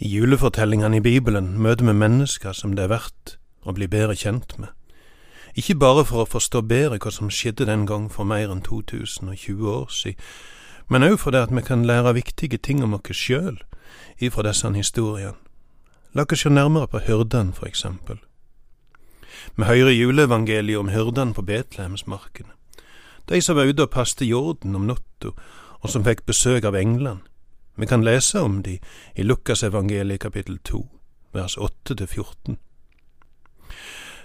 I julefortellingene i Bibelen møter vi mennesker som det er verdt å bli bedre kjent med. Ikke bare for å forstå bedre hva som skjedde den gang for mer enn 2020 år siden, men òg fordi at vi kan lære viktige ting om oss sjøl ifra disse historiene. La oss se nærmere på hyrdene, for eksempel. Vi hører juleevangeliet om hyrdene på Betlehemsmarkene. De som var ute og passet jorden om natta, og som fikk besøk av englene. Vi kan lese om de i Lukasevangeliet kapittel 2, vers 8–14.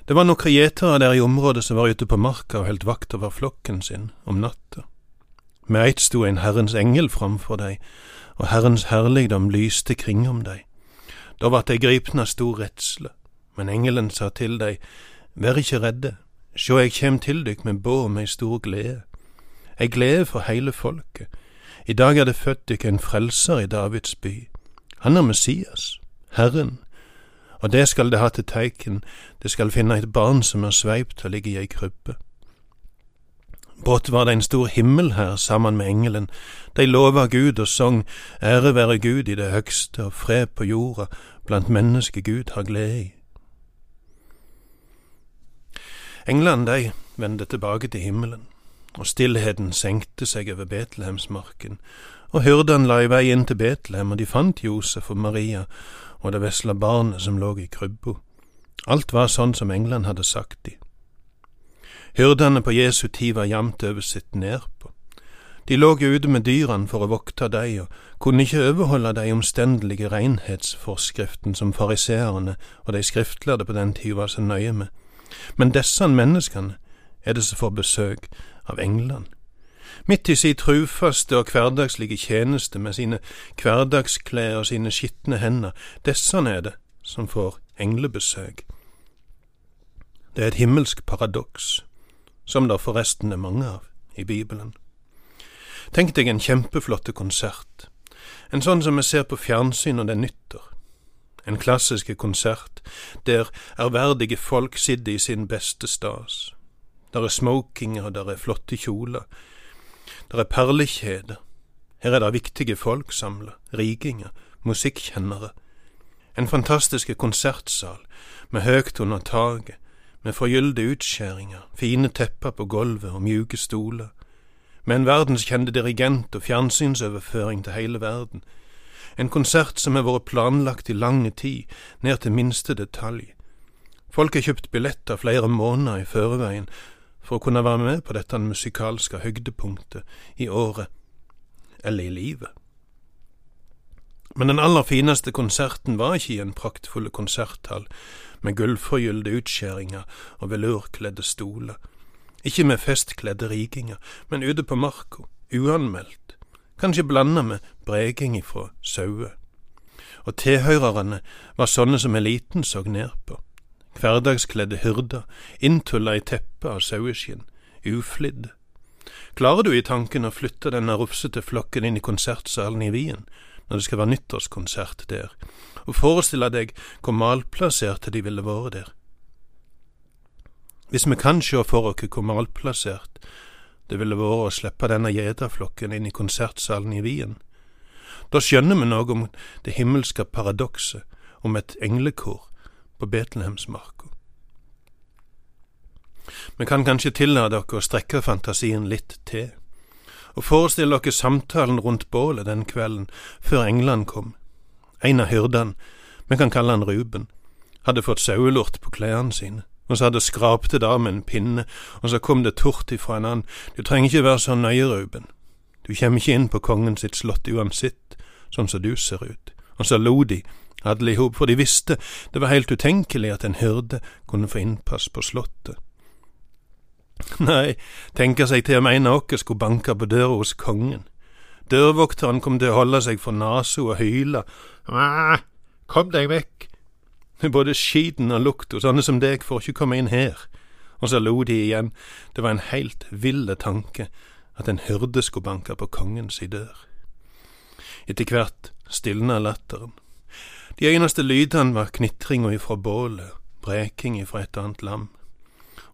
Det var nokre gjetere der i området som var ute på marka og heldt vakt over flokken sin om natta. Med eit sto en Herrens engel framfor dei, og Herrens herligdom lyste kringom dei. Da vart dei gripne av stor redsle, men engelen sa til dei, Vær ikkje redde, sjå eg kjem til dykk med båd med ei stor glede, ei glede for heile folket. I dag er det født dykk en frelser i Davids by. Han er Messias, Herren, og det skal det ha til teiken, det skal finne et barn som er sveipt og ligger i ei krybbe. Brått var det en stor himmel her sammen med engelen, de lova Gud og sang Ære være Gud i det høgste og fred på jorda blant mennesker Gud har glede i. Englene de vendte tilbake til himmelen, og stillheten senkte seg over Betlehemsmarken, og hyrdene la i vei inn til Betlehem, og de fant Josef og Maria og det vesle barnet som lå i krybba. Alt var sånn som englene hadde sagt de. Hyrdene på Jesu tid var jamt over sitt nedpå. De lå ute med dyrene for å vokte dem, og kunne ikke overholde de omstendelige renhetsforskriftene som fariseerne og de skriftlærde på den tid var så nøye med. Men disse menneskene er det som får besøk av England. Midt i sin trufaste og hverdagslige tjeneste med sine hverdagsklær og sine skitne hender, disse er det som får englebesøk. Det er et himmelsk paradoks, som det forresten er mange av i Bibelen. Tenk deg en kjempeflotte konsert, en sånn som vi ser på fjernsyn når det er nyttår. En klassisk konsert der ærverdige folk sitter i sin beste stas. Der er smokinger, der er flotte kjoler, der er perlekjeder. Her er det viktige folk samla, rikinger, musikkjennere. En fantastisk konsertsal med høgt under taket, med forgylte utskjæringer, fine tepper på gulvet og mjuke stoler, med en verdenskjente dirigent og fjernsynsoverføring til hele verden. En konsert som har vært planlagt i lange tid, ned til minste detalj. Folk har kjøpt billetter flere måneder i føreveien for å kunne være med på dette musikalske høydepunktet i året eller i livet. Men den aller fineste konserten var ikke i en praktfull konserthall med gullforgylte utskjæringer og velurkledde stoler, ikke med festkledde rikinger, men ute på marka, uanmeldt, kanskje blanda med breging ifra sauer. Og tilhørerne var sånne som eliten så ned på hverdagskledde hyrder, inntulla i teppet av saueskinn, uflidd. Klarer du i tanken å flytte denne rufsete flokken inn i konsertsalen i Wien når det skal være nyttårskonsert der, og forestille deg hvor malplasserte de ville vært der? Hvis vi kan sjå for oss hvor malplassert det ville vært å slippe denne gjeterflokken inn i konsertsalen i Wien, da skjønner vi noe om det himmelske paradokset om et englekor på Betlehemsmarka. Vi kan kanskje tillate dere å strekke fantasien litt til, og forestille dere samtalen rundt bålet den kvelden før englene kom. En av hyrdene, vi kan kalle han Ruben, hadde fått sauelort på klærne sine, og så hadde skrapte det av med en pinne, og så kom det tort ifra en annen, du trenger ikke være så nøye, Ruben, du kommer ikke inn på kongen sitt slott uansett, sånn som du ser ut. Og så lo de alle i hop, for de visste det var helt utenkelig at en hyrde kunne få innpass på slottet. Nei, tenker seg til om en av oss skulle banke på døra hos kongen. Dørvokteren kom til å holde seg for nesa og hyle. Kom deg vekk! Både skiten og lukta, sånne som deg får ikke komme inn her. Og så lo de igjen, det var en heilt ville tanke at en hyrde skulle banke på kongens dør. Etter hvert stilna latteren. De eneste lydene var knitringa ifra bålet, breking ifra et annet lam.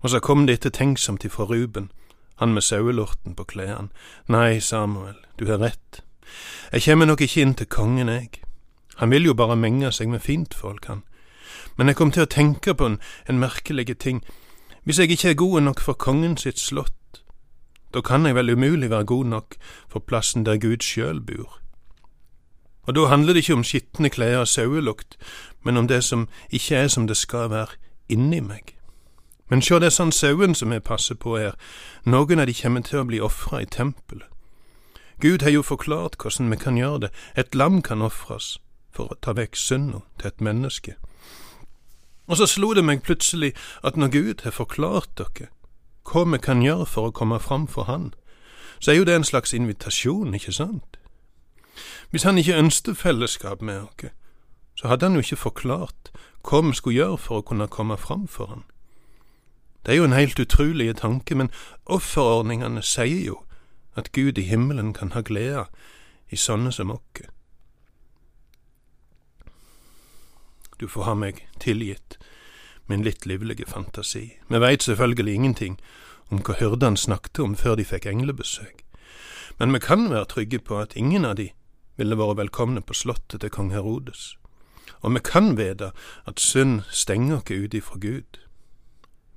Og så kom det ettertenksomt ifra Ruben, han med sauelorten på klærne. Nei, Samuel, du har rett. Jeg kjem nok ikke inn til kongen, jeg. Han vil jo bare menge seg med fintfolk, han. Men jeg kom til å tenke på en, en merkelig ting. Hvis jeg ikke er god nok for kongen sitt slott, da kan jeg vel umulig være god nok for plassen der Gud sjøl bor. Og da handler det ikke om skitne klær og sauelukt, men om det som ikke er som det skal være inni meg. Men sjå det sånn sauen som vi passer på her, noen av de kommer til å bli ofra i tempelet. Gud har jo forklart hvordan vi kan gjøre det, et lam kan ofres for å ta vekk synda til et menneske. Og så slo det meg plutselig at når Gud har forklart dere hva vi kan gjøre for å komme fram for Han, så er jo det en slags invitasjon, ikke sant? Hvis Han ikke ønsket fellesskap med oss, så hadde Han jo ikke forklart hva vi skulle gjøre for å kunne komme fram for Han. Det er jo en helt utrolig tanke, men offerordningene sier jo at Gud i himmelen kan ha glede i sånne som oss. Du får ha meg tilgitt min litt livlige fantasi. Vi veit selvfølgelig ingenting om hva hyrdene snakket om før de fikk englebesøk, men vi kan være trygge på at ingen av de ville vært velkomne på slottet til kong Herodes, og vi kan vite at synd stenger oss ute ifra Gud.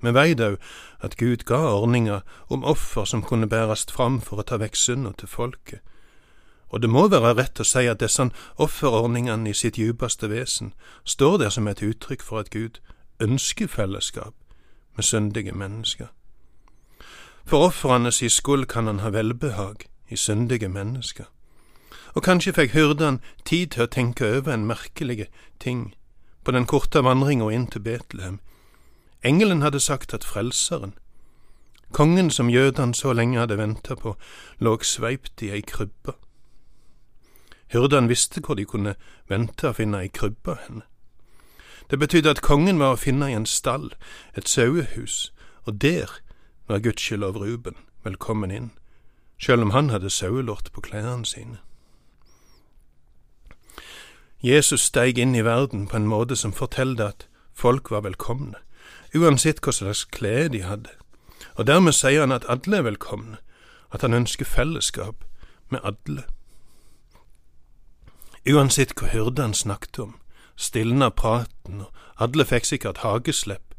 Vi veit òg at Gud ga ordninga om offer som kunne bærast fram for å ta vekk synda til folket, og det må være rett å si at disse offerordningene i sitt djupeste vesen står der som et uttrykk for at Gud ønsker fellesskap med syndige mennesker. For ofrene si skyld kan han ha velbehag i syndige mennesker. Og kanskje fikk hyrdene tid til å tenke over en merkelig ting på den korte vandringa inn til Betlehem. Engelen hadde sagt at Frelseren, kongen som jødene så lenge hadde venta på, lå sveipt i ei krybbe. Hyrdene visste hvor de kunne vente å finne ei krybbe henne. Det betydde at kongen var å finne i en stall, et sauehus, og der var gudskjelov Ruben velkommen inn, sjøl om han hadde sauelort på klærne sine. Jesus steig inn i verden på en måte som fortalte at folk var velkomne, uansett hva slags klær de hadde, og dermed sier han at alle er velkomne, at han ønsker fellesskap med alle. Uansett hva hyrdene snakket om, stilna praten, og alle fikk sikkert hageslepp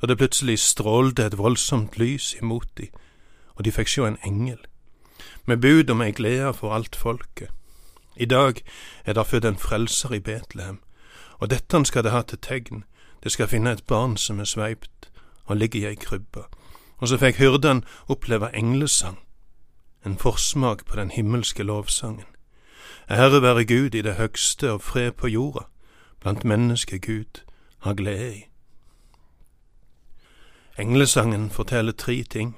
da det plutselig strålte et voldsomt lys imot de, og de fikk sjå en engel, med bud om ei glede for alt folket. I dag er der født en frelser i Betlehem, og dette skal det ha til tegn, det skal finne et barn som er sveipt og ligger i ei krybbe. Og så fikk hyrden oppleve englesang, en forsmak på den himmelske lovsangen. Ære være Gud i det høgste og fred på jorda, blant mennesker Gud har glede i. Englesangen forteller tre ting.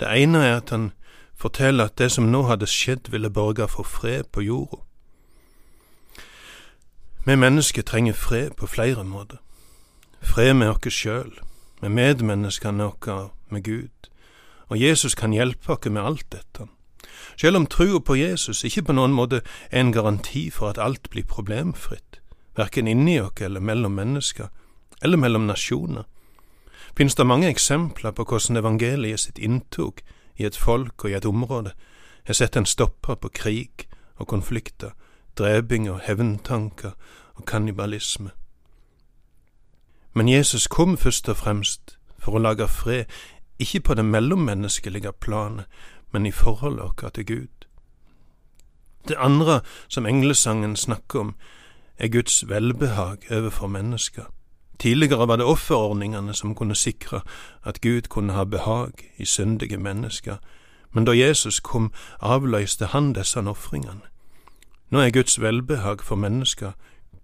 Det ene er at han forteller at det som nå hadde skjedd, ville borge for fred på jorda. Vi mennesker trenger fred på flere måter. Fred med oss sjøl, med medmenneskene våre, med Gud. Og Jesus kan hjelpe oss med alt dette. Selv om trua på Jesus ikke på noen måte er en garanti for at alt blir problemfritt, verken inni oss eller mellom mennesker, eller mellom nasjoner, finnes det mange eksempler på hvordan evangeliet sitt inntog i et folk og i et område har sett en stopper på krig og konflikter, dreping og hevntanker og kannibalisme. Men Jesus kom først og fremst for å lage fred, ikke på det mellommenneskelige planet, men i forholdet vårt til Gud. Det andre som englesangen snakker om, er Guds velbehag overfor mennesker. Tidligere var det offerordningene som kunne sikre at Gud kunne ha behag i syndige mennesker, men da Jesus kom, avløste han disse ofringene. Nå er Guds velbehag for mennesker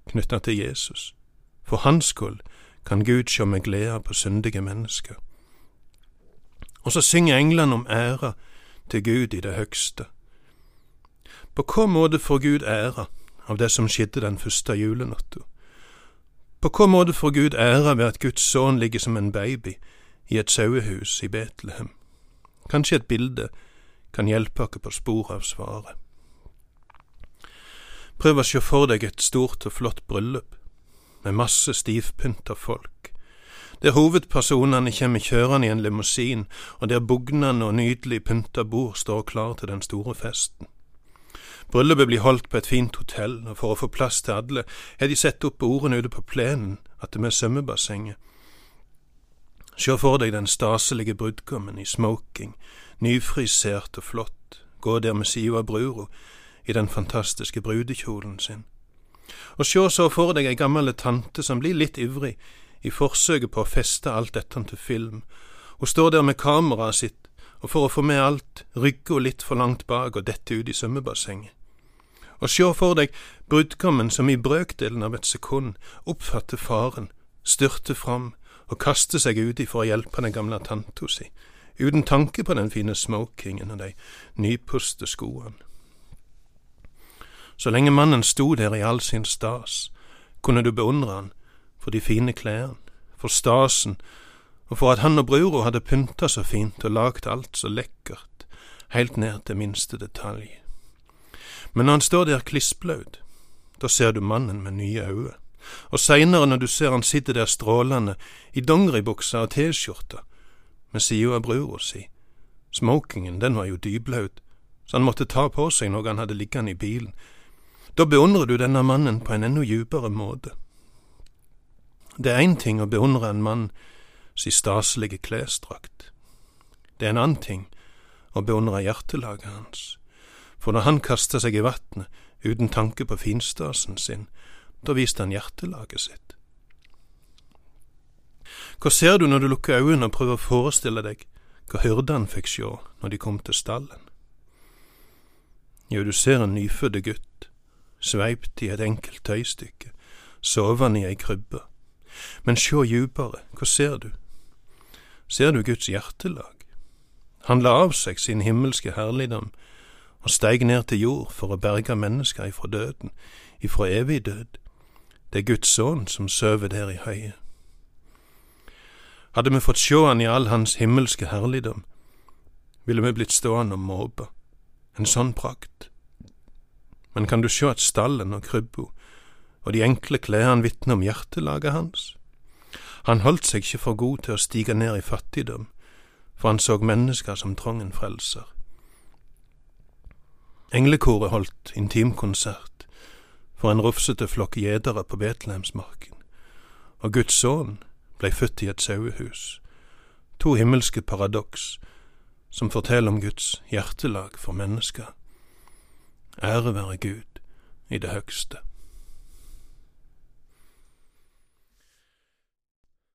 knytta til Jesus. For hans skyld kan Gud sjå med glede på syndige mennesker. Og så synger englene om ære til Gud i det høgste. På hva måte får Gud ære av det som skjedde den første julenatta? På hva måte får Gud ære ved at Guds sønn ligger som en baby i et sauehus i Betlehem? Kanskje et bilde kan hjelpe oss på sporet av svaret. Prøv å se for deg et stort og flott bryllup, med masse stivpynta folk, der hovedpersonene kommer kjørende i en limousin, og der bugnende og nydelig pynta bord står klar til den store festen. Bryllupet blir holdt på et fint hotell, og for å få plass til alle har de sett opp ordene ute på plenen at det med svømmebassenget. Sjå for deg den staselige brudgommen i smoking, nyfrisert og flott, gå der med sida av brura i den fantastiske brudekjolen sin. Og sjå så for deg ei gammel tante som blir litt ivrig i forsøket på å feste alt dette til film. Hun står der med kameraet sitt, og for å få med alt, rygger hun litt for langt bak og detter ut i svømmebassenget. Og sjå for deg brudgommen som i brøkdelen av et sekund oppfatter faren, styrter fram og kaster seg uti for å hjelpe den gamle tanta si, uten tanke på den fine smokingen og de nypuste skoene. Så lenge mannen sto der i all sin stas, kunne du beundre han for de fine klærne, for stasen og for at han og brura hadde pynta så fint og lagt alt så lekkert, heilt ned til minste detalj. Men når han står der klissblaut, da ser du mannen med nye øyne, og seinere når du ser han sitte der strålende i dongeribuksa og T-skjorta, med sida av brura si, smokingen den var jo dyblaut, så han måtte ta på seg noe han hadde liggende i bilen, da beundrer du denne mannen på en enda djupere måte. Det er én ting å beundre en mann si staselige klesdrakt, det er en annen ting å beundre hjertelaget hans for når han kasta seg i vatnet uten tanke på finstasen sin, da viste han hjertelaget sitt. Hva ser du når du lukker øynene og prøver å forestille deg hva hyrdene fikk sjå når de kom til stallen? Jo, du ser en nyfødt gutt, sveipt i et enkelt tøystykke, sovende i ei krybbe. Men sjå djupere, hva ser du? Ser du Guds hjertelag? Han la av seg sin himmelske herligdom og steig ned til jord for å berge mennesker ifra døden, ifra evig død. Det er Guds sønn som søver der i høyet. Hadde vi fått sjå han i all hans himmelske herligdom, ville vi blitt stående og måpe. En sånn prakt. Men kan du sjå at stallen og krybba og de enkle klærne vitner om hjertelaget hans? Han holdt seg ikke for god til å stige ned i fattigdom, for han så mennesker som trong en frelser. Englekoret holdt intimkonsert for en rufsete flokk gjedere på Betlehemsmarken, og Guds sønn blei født i et sauehus, to himmelske paradoks som forteller om Guds hjertelag for mennesker. Ære være Gud i det høgste.